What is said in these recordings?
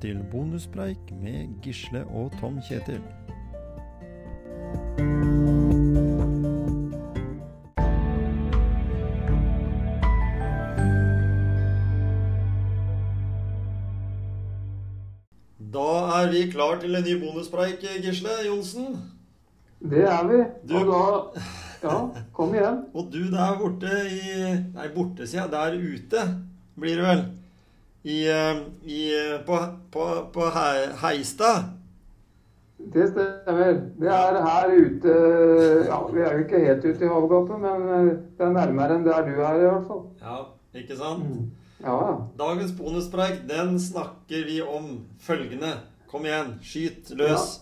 til bonuspreik med Gisle og Tom Kjetil. Da er vi klar til en ny bonuspreik, Gisle Johnsen. Det er vi. Du- Og da Ja, kom igjen. Og du der borte i Nei, borte, sier jeg. Der ute blir det vel. I, eh, i på, på, på He- Heistad. Det stemmer. Det er her ute Ja, vi er jo ikke helt ute i havgapet, men eh, det er nærmere enn der du er, i hvert fall. Ja, ikke sant? Ja, ja. Dagens bonuspreik, den snakker vi om følgende. Kom igjen, skyt løs.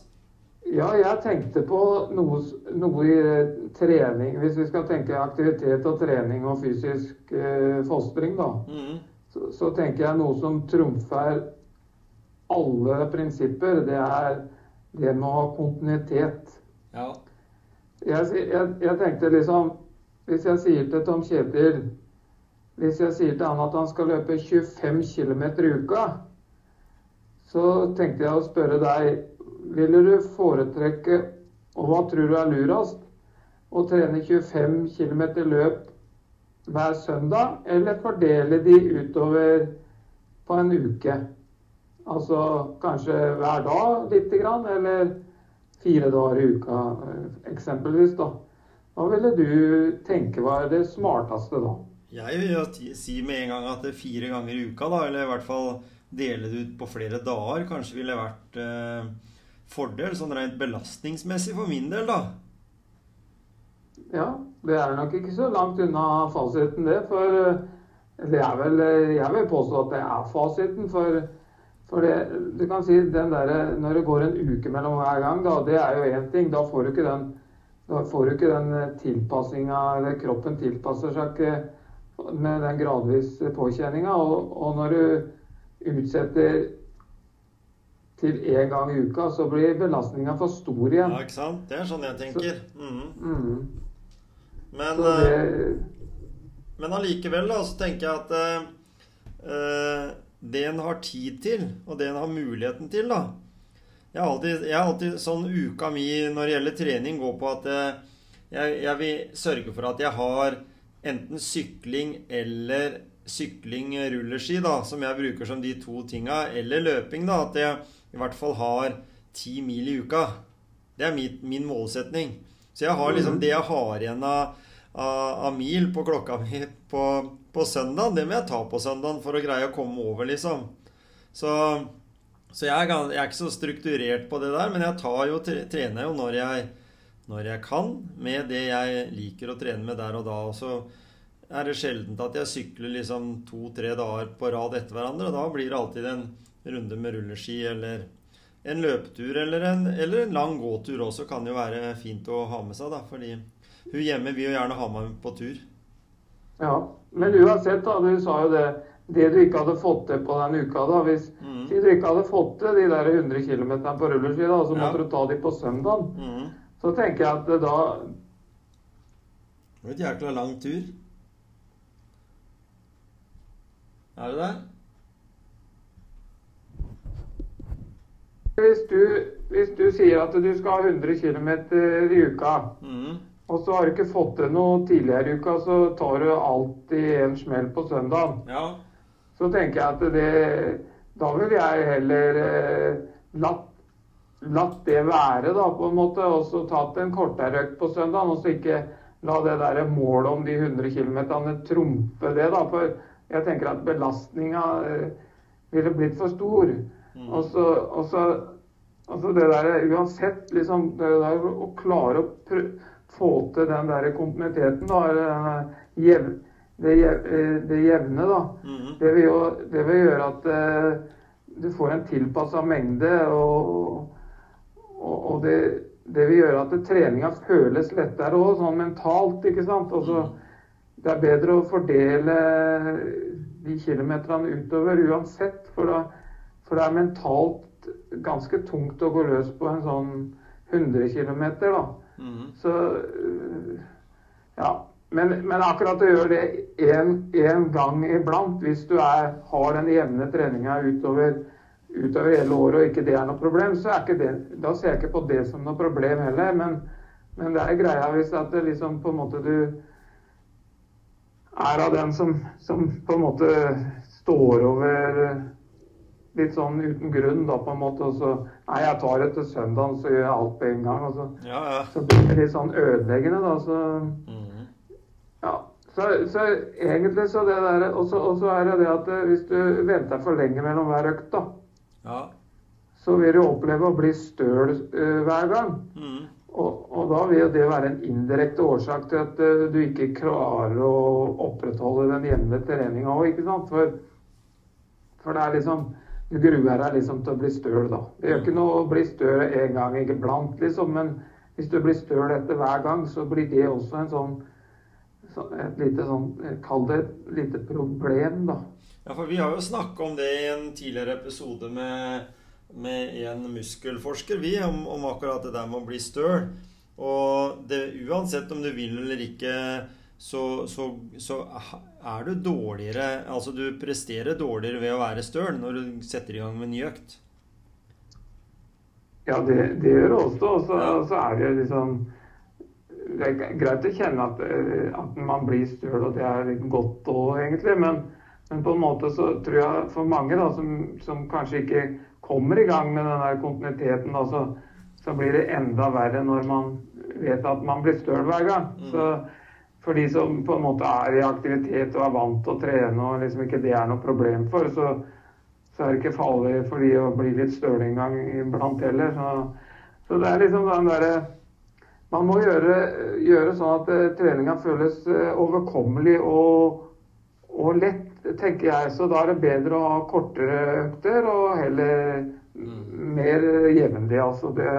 Ja, jeg tenkte på noe, noe i eh, trening Hvis vi skal tenke aktivitet og trening og fysisk eh, fostring, da, Mhm. Så, så tenker jeg noe som trumfer alle prinsipper. Det er det med å ha kontinuitet. Ja. Jeg, jeg, jeg tenkte liksom Hvis jeg sier til Tom Kjetil Hvis jeg sier til han at han skal løpe 25 km i uka, så tenkte jeg å spørre deg Ville du foretrekke, og hva tror du er lurest, å trene 25 km løp hver søndag, eller fordele de utover på en uke? Altså kanskje hver dag lite grann, eller fire dager i uka eh, eksempelvis, da. Hva ville du tenke var det smarteste da? Jeg vil jo si med en gang at det er fire ganger i uka, da, eller i hvert fall dele det ut på flere dager, kanskje ville vært eh, fordel, sånn rent belastningsmessig for min del, da. Ja, det er nok ikke så langt unna fasiten det, for eh, det er vel eh, Jeg vil påstå at det er fasiten, for, for det, du kan si den der, Når det går en uke mellom hver gang, da, det er jo én ting. Da får du ikke den da får du ikke den eh, tilpassinga, eller kroppen tilpasser seg ikke med den gradvis påkjenninga. Og, og når du utsetter til én gang i uka, så blir belastninga for stor igjen. Ja, ikke sant? Det er sånn jeg tenker. Mhm. Mm. Så eh, det, men allikevel, da, så tenker jeg at eh, det en har tid til, og det en har muligheten til, da Jeg har alltid, jeg har alltid sånn uka mi når det gjelder trening, går på at jeg, jeg vil sørge for at jeg har enten sykling eller sykling rulleski, da, som jeg bruker som de to tinga, eller løping, da. At jeg i hvert fall har ti mil i uka. Det er min, min målsetning. Så jeg har liksom det jeg har igjen av, av, av mil på klokka mi på, på søndag, det må jeg ta på søndagen for å greie å komme over, liksom. Så, så jeg, er, jeg er ikke så strukturert på det der, men jeg tar jo, trener jo når jeg, når jeg kan, med det jeg liker å trene med der og da. Og så er det sjeldent at jeg sykler liksom to-tre dager på rad etter hverandre. Da blir det alltid en runde med rulleski eller en løpetur eller en, eller en lang gåtur også kan jo være fint å ha med seg, da. Fordi hun hjemme vil jo gjerne ha meg på tur. Ja, men uansett, da, du sa jo det Det du ikke hadde fått til på den uka, da Hvis mm. du ikke hadde fått til de der 100 km på rulleski, da, så Ja. måtte du ta de på søndagen, mm. så tenker jeg at da Det var et jækla lang tur. Er det der? Hvis du, hvis du sier at du skal ha 100 km i uka, mm. og så har du ikke fått til noe tidligere i uka, så tar du alltid en smell på søndagen. Ja. Så tenker jeg at det Da vil jeg heller eh, latt, latt det være, da, på en måte. Og så tatt en kortere økt på søndagen, og så ikke la det der målet om de 100 km trumfe det, da. For jeg tenker at belastninga eh, ville blitt for stor. Og så, og så Altså det der uansett, liksom Det der å klare å prø få til den der kontinuiteten, da, jev, det, jev, eh, det jevne, da. Mhm. Det vil, jo, det vil gjøre at uh, du får en tilpassa mengde, og, og, og det, det vil gjøre at treninga føles lettere òg, sånn mentalt, ikke sant. Altså, det er bedre å fordele de kilometerne utover uansett, for, da, for det er mentalt ganske tungt å gå løs på en sånn 100 km, da. Mm. Så ja. Men, men akkurat å gjøre det én gang iblant, hvis du er, har den jevne treninga utover utover hele året og ikke det er noe problem, så er ikke det, da ser jeg ikke på det som noe problem heller. Men, men det er greia hvis at det liksom på en måte du er av den som, som på en måte står over litt sånn uten grunn, da, på en måte. Og så Nei, jeg tar det til søndagen, så gjør jeg alt på en gang. Og så, Ja, ja. så blir det litt sånn ødeleggende, da. Så Mhm. ja. Så, så egentlig så det der Og så er det det at eh, hvis du venter for lenge mellom hver økt, da, ja. så vil du oppleve å bli støl uh, hver gang. Mm. Og, og da vil jo det være en indirekte årsak til at uh, du ikke klarer å opprettholde den jevne treninga òg, ikke sant? For, for det er liksom Du gruer deg liksom til å bli støl, da. Det gjør ikke noe å bli støl en gang iblant, liksom, men hvis du blir støl etter hver gang, så blir det også en sånn et lite sånn Kall det et lite problem, da. Ja, for vi har jo snakka om det i en tidligere episode med, med en muskelforsker, vi, om, om akkurat det der med å bli støl. Og det, uansett om du vil eller ikke, så, så, så er du dårligere Altså du presterer dårligere ved å være støl når du setter i gang med en ny økt. Ja, det, det gjør det også. Og så, Ja. så er det liksom Det er greit å kjenne at, eh, at man blir støl, og det er godt òg, egentlig. Men, men på en måte så tror jeg for mange da, som, som kanskje ikke kommer i gang med den der kontinuiteten, da, så, så blir det enda verre når man vet at man blir støl hver gang. Mm. Så for de som på en måte er i aktivitet og er vant til å trene, og liksom ikke det er noe problem for, så, så er det ikke farlig for de å bli litt støle en gang iblant heller. Så, så det er liksom den derre Man må gjøre, gjøre sånn at eh, treninga føles eh, overkommelig og, og lett, tenker jeg. Så da er det bedre å ha kortere økter og heller mer jevnlig. Altså det,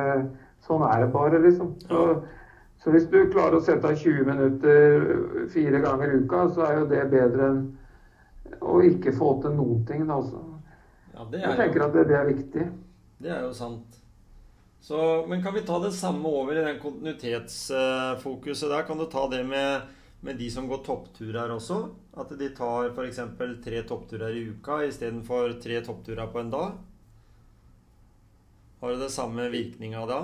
sånn er det bare, liksom. Så, så hvis du klarer å sette av 20 minutter fire ganger i uka, så er jo det bedre enn å ikke få til noen ting. Da, altså. Ja, det Jeg er tenker jo, at det, det er viktig. det er jo sant. Så, men kan vi ta det samme over i den kontinuitetsfokuset der? Kan du ta det med, med de som går toppturer også? At de tar f.eks. tre toppturer i uka istedenfor tre toppturer på en dag? Har du det samme virkninga da?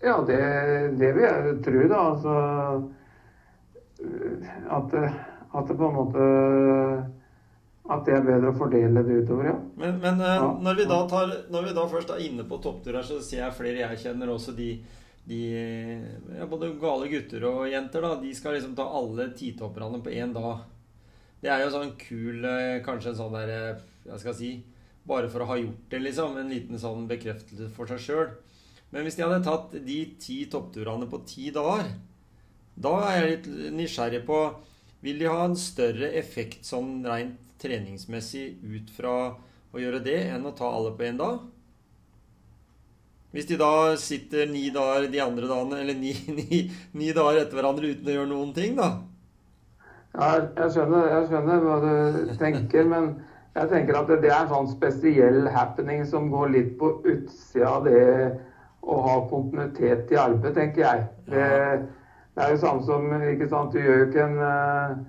Ja, det, det vil jeg tro, da. Altså at, at det på en måte At det er bedre å fordele det utover, ja. Men, men eh, Ja. når, vi da tar, når vi da først er inne på toppturer, så ser jeg flere jeg kjenner også de, de ja, Både gale gutter og jenter, da. De skal liksom ta alle titopperne på én dag. Det er jo sånn kul eh, Kanskje en sånn der eh, Jeg skal si Bare for å ha gjort det, liksom. En liten sånn bekreftelse for seg sjøl. Men hvis de hadde tatt de ti toppturene på ti dager, da er jeg litt nysgjerrig på Vil de ha en større effekt sånn rent treningsmessig ut fra å gjøre det, enn å ta alle på én dag? Hvis de da sitter ni dager de andre dagene, eller ni, ni, ni dager etter hverandre uten å gjøre noen ting, da? Ja, jeg skjønner, jeg skjønner hva du tenker, men jeg tenker at det, er en sånn spesiell happening som går litt på utsida av det å ha kontinuitet i arbeid, tenker jeg. Det, det er jo samme som ikke sant, Du gjør jo ikke en eh,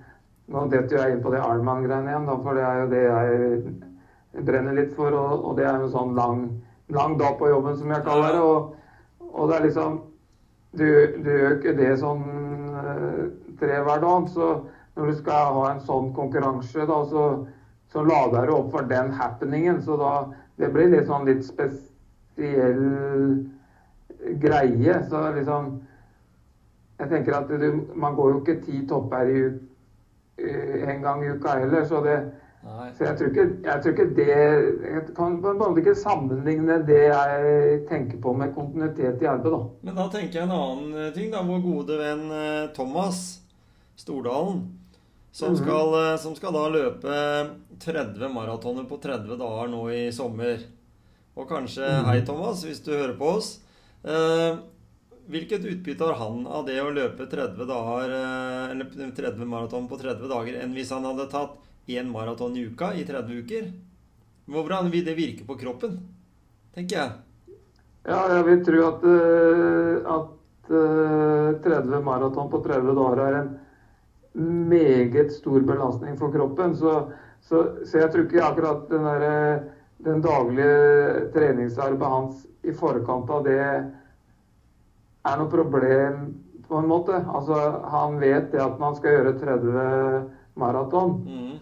Nå detter jeg inn på det Arman-greiene igjen, da, for det er jo det jeg brenner litt for. Og, og det er jo en sånn lang, lang dag på jobben, som jeg kaller det. Og, og det er liksom Du, du gjør ikke det sånn eh, tre hver dag. Så når du skal ha en sånn konkurranse, da, så, så lader du opp for den happeningen. Så da Det blir litt sånn litt spesiell greie. Så liksom Jeg tenker at du, man går jo ikke ti topper i eh, en gang i uka heller, så det Nei. så jeg tror ikke, jeg tror ikke det Jeg kan på en måte ikke sammenligne det jeg tenker på med kontinuitet i arbeid, da. Men da tenker jeg en annen eh, ting, da. Vår gode venn eh, Thomas Stordalen. Som Mhm. skal, som skal da løpe 30 maratoner på 30 dager nå i sommer. Og kanskje Mhm. Hei, Thomas, hvis du hører på oss. Eh, hvilket utbytte har han av det å løpe 30 dager eh, Eller 30 maraton på 30 dager enn hvis han hadde tatt én maraton i uka i 30 uker? Hvordan vil det virke på kroppen? Tenker jeg. Ja, jeg vil tro at, eh, at eh, 30 maraton på 30 dager er en meget stor belastning for kroppen. Så, så, så jeg tror ikke akkurat den der den daglige treningsarbeidet hans i forkant av det er noe problem på en måte. Altså, han vet det at man skal gjøre 30 maraton. Mm.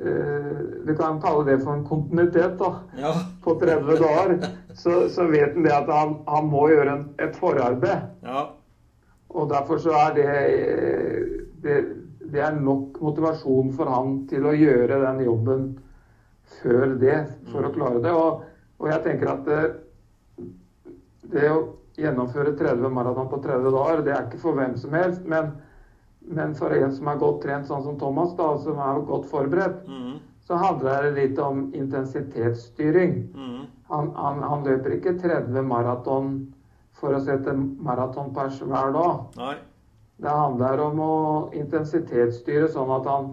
Eh, Du kan kalle det for en kontinuitet, da. Ja. På 30 dager. Så, så vet han det at han, han må gjøre en, et forarbeid. Ja. Og derfor så er det, det Det er nok motivasjon for han til å gjøre den jobben før det, for å klare det. Og, og jeg tenker at det, det å gjennomføre 30 maraton på 30 dager, det er ikke for hvem som helst. Men, men for en som er godt trent, sånn som Thomas, da, som er godt forberedt, Mm. så handler det litt om intensitetsstyring. Mm. Han, han, han løper ikke 30 maraton for å sette maratonpers hver dag. Nei. Det handler om å intensitetsstyre sånn at han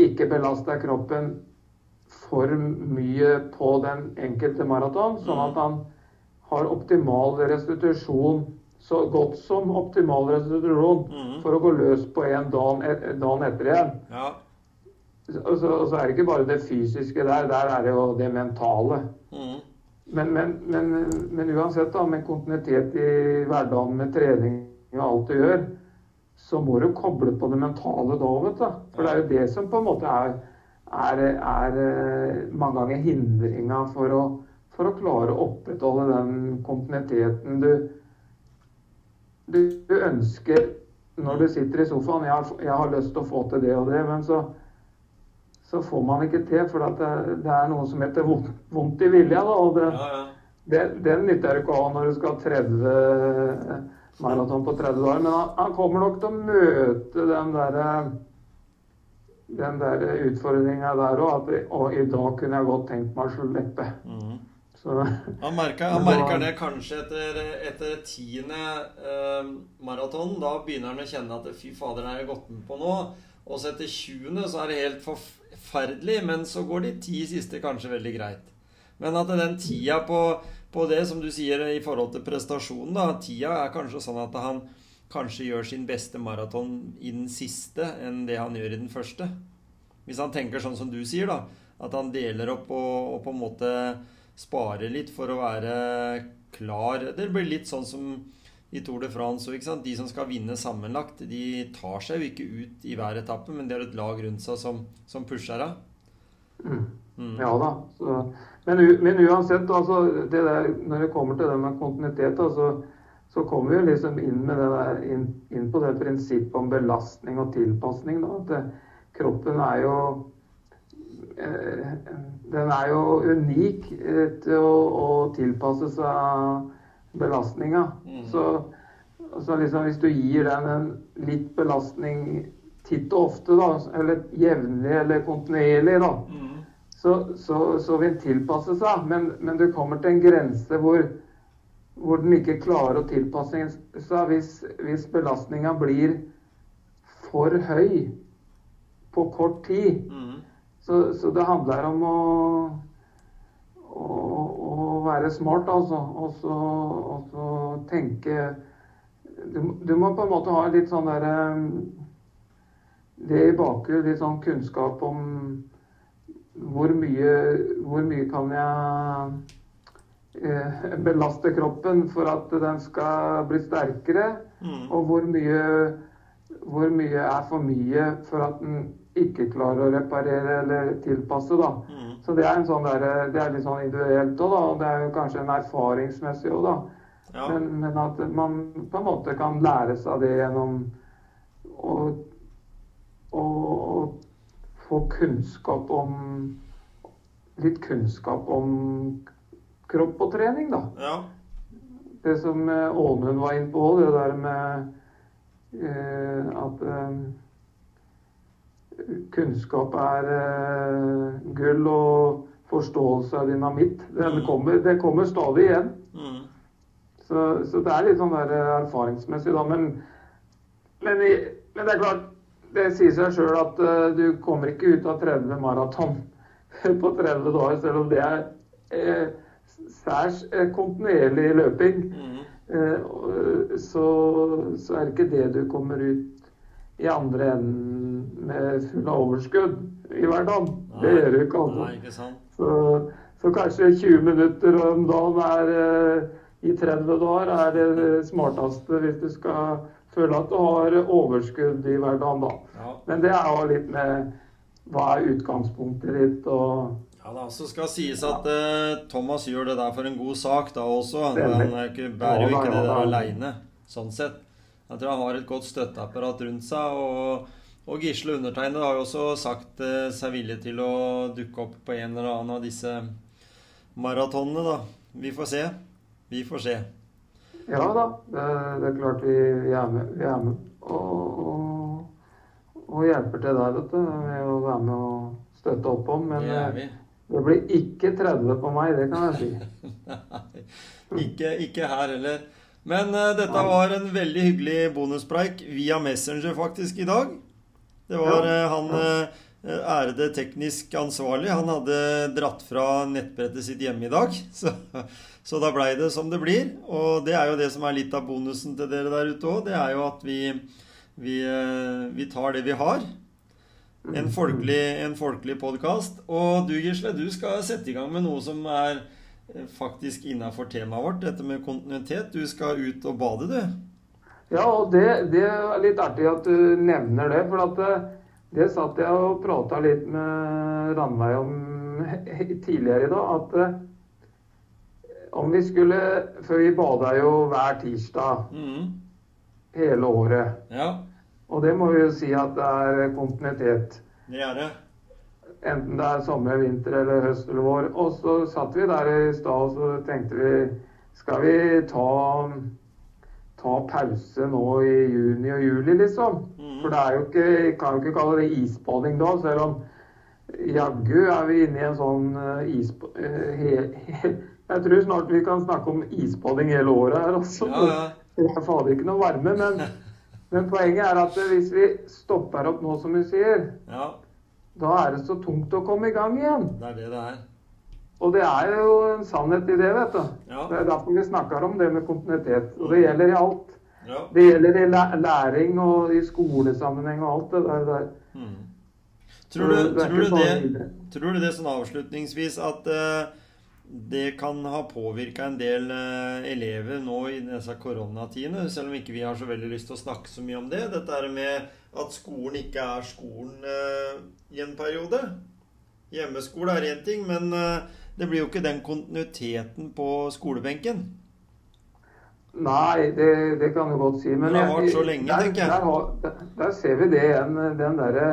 ikke belaster kroppen for mye på den enkelte maraton, sånn at han har optimal restitusjon, så godt som optimal restitusjon, mm. for å gå løs på en dagen, et- dagen etter igjen. Ja. Og så, og så er det ikke bare det fysiske der, der er det jo det mentale. Mm. Men, men, men, men uansett, da, med kontinuitet i hverdagen, med trening og alt du gjør, så må du koble på det mentale da, vet du. For det er jo det som på en måte er, er, er eh, mange ganger hindringa for å, for å klare å opprettholde den kontinuiteten du, du, du ønsker når du sitter i sofaen. Jeg, har- jeg har lyst til å få til det og det, men så så får man ikke til, for at det, det er noe som heter vondt, vondt i vilja. Da, og det, Ja, ja. det, den nytter du ikke å ha når du skal ha 30 maraton på 30 dager. Men han, han kommer nok til å møte den derre den der utfordringa der òg. Og i dag kunne jeg godt tenkt meg å slippe. Mm. Så Han merker, han merker det kanskje etter, etter tiende eh, maraton. Da begynner han å kjenne at fy fader, det har jeg gått med på nå. Og så etter 20. så er det helt forferdelig, men så går de ti siste kanskje veldig greit. Men at den tida på, på det, som du sier i forhold til prestasjonen, da, tida er kanskje sånn at han kanskje gjør sin beste maraton i den siste enn det han gjør i den første. Hvis han tenker sånn som du sier, da. At han deler opp og, og på en måte sparer litt for å være klar. Det blir litt sånn som i Tour de France òg. De som skal vinne sammenlagt, de tar seg jo ikke ut i hver etappe, men de har et lag rundt seg som, som pusher av. mm. Mm. Ja da. Så, men, men uansett, altså, det der, når det kommer til det med kontinuitet, da, så, så kommer vi jo liksom inn, med det der, inn, inn på det prinsippet om belastning og tilpasning. Da, at kroppen er jo Den er jo unik eh, til å, å tilpasse seg belastninga. Mm. Så, så liksom hvis du gir den en litt belastning titt og ofte, da, eller jevnlig eller kontinuerlig, da, Mm. så, så, så vil den tilpasse seg. Men, men du kommer til en grense hvor, hvor den ikke klarer å tilpasse seg hvis, hvis belastninga blir for høy på kort tid. Mm. Så, så det handler om å, å, å være smart, altså. Og så, tenke du, du må på en måte ha litt sånn derre Det i bakgrunnen, litt sånn kunnskap om hvor mye, hvor mye kan jeg eh, belaste kroppen for at den skal bli sterkere? Mm. Og hvor mye, hvor mye er for mye for at den ikke klarer å reparere eller tilpasse, da. Mm. Så det er, en sånn der, det er litt sånn individuelt òg, da. Og det er jo kanskje en erfaringsmessig òg, da. Ja. Men, men at man på en måte kan lære seg det gjennom å, å, å få kunnskap om Litt kunnskap om kropp og trening, da ja. det som eh, Ånund var inne på, det der med eh, at eh, kunnskap er eh, gull og forståelse er dynamitt. Det Mm. kommer, det kommer stadig igjen. Mm. Så, så det er litt sånn der eh, erfaringsmessig, da. Men, men, i, men det er klart, det sier seg sjøl at uh, du kommer ikke ut av 30 maraton på 30 dager, selv om det er eh, særs kontinuerlig løping. Mm. Eh, så, så er det ikke det du kommer ut i andre enden full av overskudd i hverdagen. Det gjør du ikke, altså. Nei, ikke sant. Så, så kanskje 20 minutter om dagen er eh, i 30 dager er det smarteste hvis du skal føle at du har overskudd i hverdagen, da. Ja. Men det er jo litt med hva er utgangspunktet ditt og Ja da, Så skal sies at eh, Thomas gjør det der for en god sak da også. Han er ikke, bærer jo ikke det der aleine, sånn sett. Jeg tror han har et godt støtteapparat rundt seg. Og, og Gisle undertegnede har jo også sagt eh, seg villig til å dukke opp på en eller annen av disse maratonene, da. Vi får se. Vi får se. Ja da, det, det er klart vi, vi er med. Vi er med og, og, og hjelper til der, vet du. Med å være med og støtte opp om. Men Det er eh, vi. det blir ikke 30 på meg, det kan jeg si. Nei, ikke, ikke her heller. Men uh, dette var en veldig hyggelig bonuspreik via Messenger faktisk i dag. Det var eh, han eh, ærede teknisk ansvarlig. Han hadde dratt fra nettbrettet sitt hjemme i dag. Så, så da blei det som det blir. Og det er jo det som er litt av bonusen til dere der ute òg. Det er jo at vi, vi, eh, vi tar det vi har. En folkelig, en folkelig podkast. Og du, Gisle, du skal sette i gang med noe som er eh, faktisk innafor temaet vårt, dette med kontinuitet. Du skal ut og bade, du. Ja, og det, det er litt artig at du nevner det. For at eh, det satt jeg og prata litt med Ranveig om tidligere i dag. At eh, om vi skulle For vi bada jo hver tirsdag mm. hele året. Ja, Og det må vi jo si at det er kontinuitet. det er det. Enten det er sommer, vinter eller høst eller vår. Og så satt vi der i stad og så tenkte vi Skal vi ta, ta pause nå i juni og juli, liksom? Mhm. For det er jo ikke Kan jo ikke kalle det isbading da, selv om jaggu er vi inne i en sånn eh, he, he, jeg tror snart vi kan snakke om isbading hele året her også. Ja, ja. Det er fader ikke noe varme, men, men poenget er at hvis vi stopper opp nå, som vi sier, Ja, da er det så tungt å komme i gang igjen. det er det det er. Og det er jo en sannhet i det, vet du. Ja. Det er derfor vi snakker om det med kontinuitet. Og det gjelder i alt. Ja. Det gjelder i læring og i skolesammenheng og alt det der. der. Mm. Tror, du, det tror, du det, tror du det sånn avslutningsvis at uh, det kan ha påvirka en del uh, elever nå i disse koronatidene, selv om ikke vi har så veldig lyst til å snakke så mye om det? Dette er med at skolen ikke er skolen uh, i en periode. Hjemmeskole er én ting, men det blir jo ikke den kontinuiteten på skolebenken. Nei, det, det kan du godt si. Men Det har vært vart så lenge, der, tenker jeg. Der, der, der ser vi det igjen. Den derre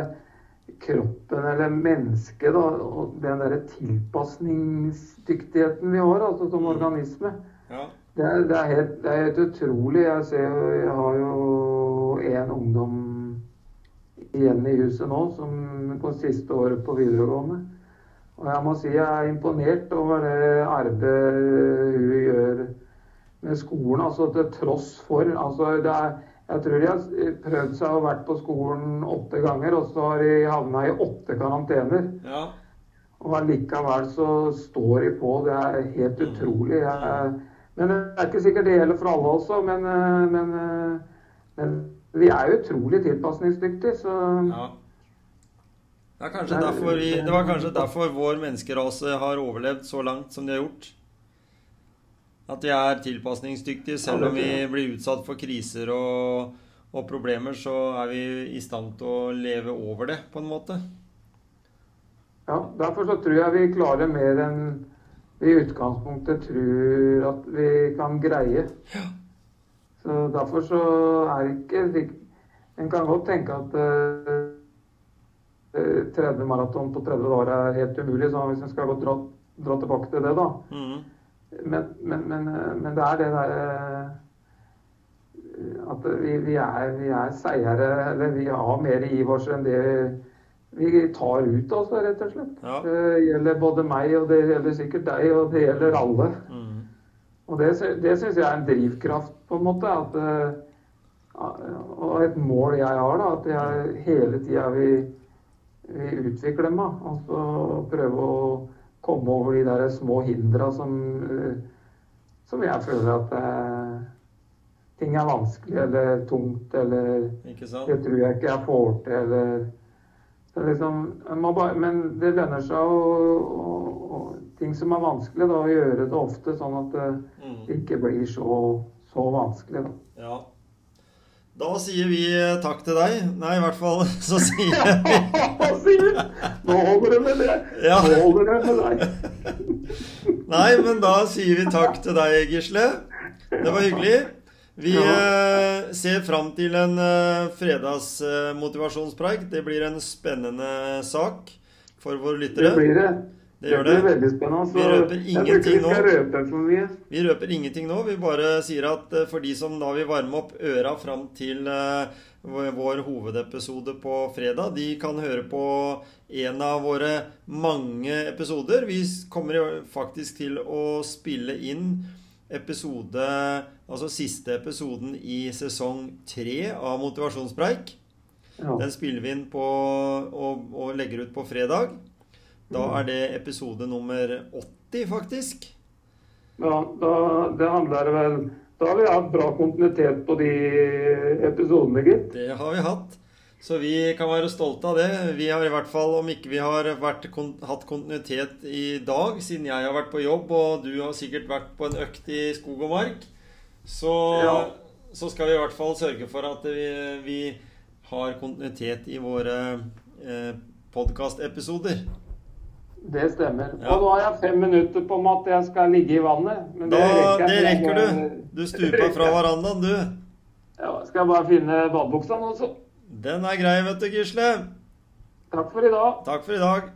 kroppen eller mennesket, da. Og den derre tilpasningsdyktigheten vi har, altså som organisme. Ja. Det er, det, er helt, det er helt utrolig. Jeg ser Jeg har jo en ungdom igjen i huset nå som på siste året på videregående. Og jeg må si jeg er imponert over det arbeidet hun gjør med skolen. Altså til tross for altså det er, Jeg tror de har prøvd seg og vært på skolen åtte ganger, og så har de havna i åtte karantener. ja. Og allikevel så står de på. Det er helt utrolig. Jeg, men det er ikke sikkert det gjelder for alle også, men, eh, men, eh, men vi er utrolig tilpasningsdyktige, så Ja. Det, vi, det var kanskje derfor vår menneskerase har overlevd så langt som de har gjort. At de er tilpasningsdyktige. Selv om vi blir utsatt for kriser og, og problemer, så er vi i stand til å leve over det, på en måte. ja, derfor så tror jeg vi klarer mer enn vi i utgangspunktet tror at vi kan greie. Ja. Så derfor så er det ikke En kan godt tenke at eh, 30 maraton på 30 dager er helt umulig, så hvis en skal gå dra, dra tilbake til det, da. Mm. Men, men, men, eh, men det er det derre At vi, vi, er, vi er seigere, eller vi har mer i oss enn det vi tar ut, altså, rett og slett. Ja. Det gjelder både meg, og det gjelder sikkert deg, og det gjelder alle. Mm. Og det, det syns jeg er en drivkraft, på en måte. At, eh, og et mål jeg har, da. At jeg hele tida vil utvikle meg. Altså prøve å komme over de der små hindra som, eh, som jeg føler at eh, ting er vanskelig eller tungt eller det tror jeg ikke jeg får til, eller så liksom, bare, Men det lønner seg å, å, å ting som er vanskelig, da, å gjøre det ofte, sånn at det Mm. ikke blir så, så vanskelig. da. Ja. Da sier vi takk til deg. Nei, i hvert fall så sier vi? Nå holder det med det. Ja. Nå holder det med deg. Nei, men da sier vi takk til deg, Gisle. Det var hyggelig. Vi eh, ser fram til en eh, fredagsmotivasjonspreik. det blir en spennende sak for våre lyttere. Det blir det. Det gjør blir det. veldig spennende. Vi røper ingenting nå. røpe. Vi røper ingenting nå. Vi bare sier at eh, for de som da vil varme opp øra fram til eh, vår hovedepisode på fredag, de kan høre på en av våre mange episoder. Vi kommer faktisk til å spille inn episode Altså siste episoden i sesong tre av Motivasjonspreik. Ja. Den spiller vi inn på og, og legger ut på fredag. Da er det episode nummer 80, faktisk. Ja, da, det handler vel Da har vi hatt bra kontinuitet på de episodene, gitt. Det har vi hatt. Så vi kan være stolte av det. Vi har i hvert fall, om ikke vi har vært, hatt kontinuitet i dag, siden jeg har vært på jobb, og du har sikkert vært på en økt i skog og mark, så, Ja. så skal vi i hvert fall sørge for at vi, vi har kontinuitet i våre eh, podkastepisoder. Det stemmer. Ja. Og nå har jeg fem minutter på meg at jeg skal ligge i vannet. Men Da, jeg, det rekker du. Du stupa fra verandaen, du. Ja, skal jeg bare finne badebuksa nå, så. Den er grei, vet du, Gisle. Takk for i dag. Takk for i dag.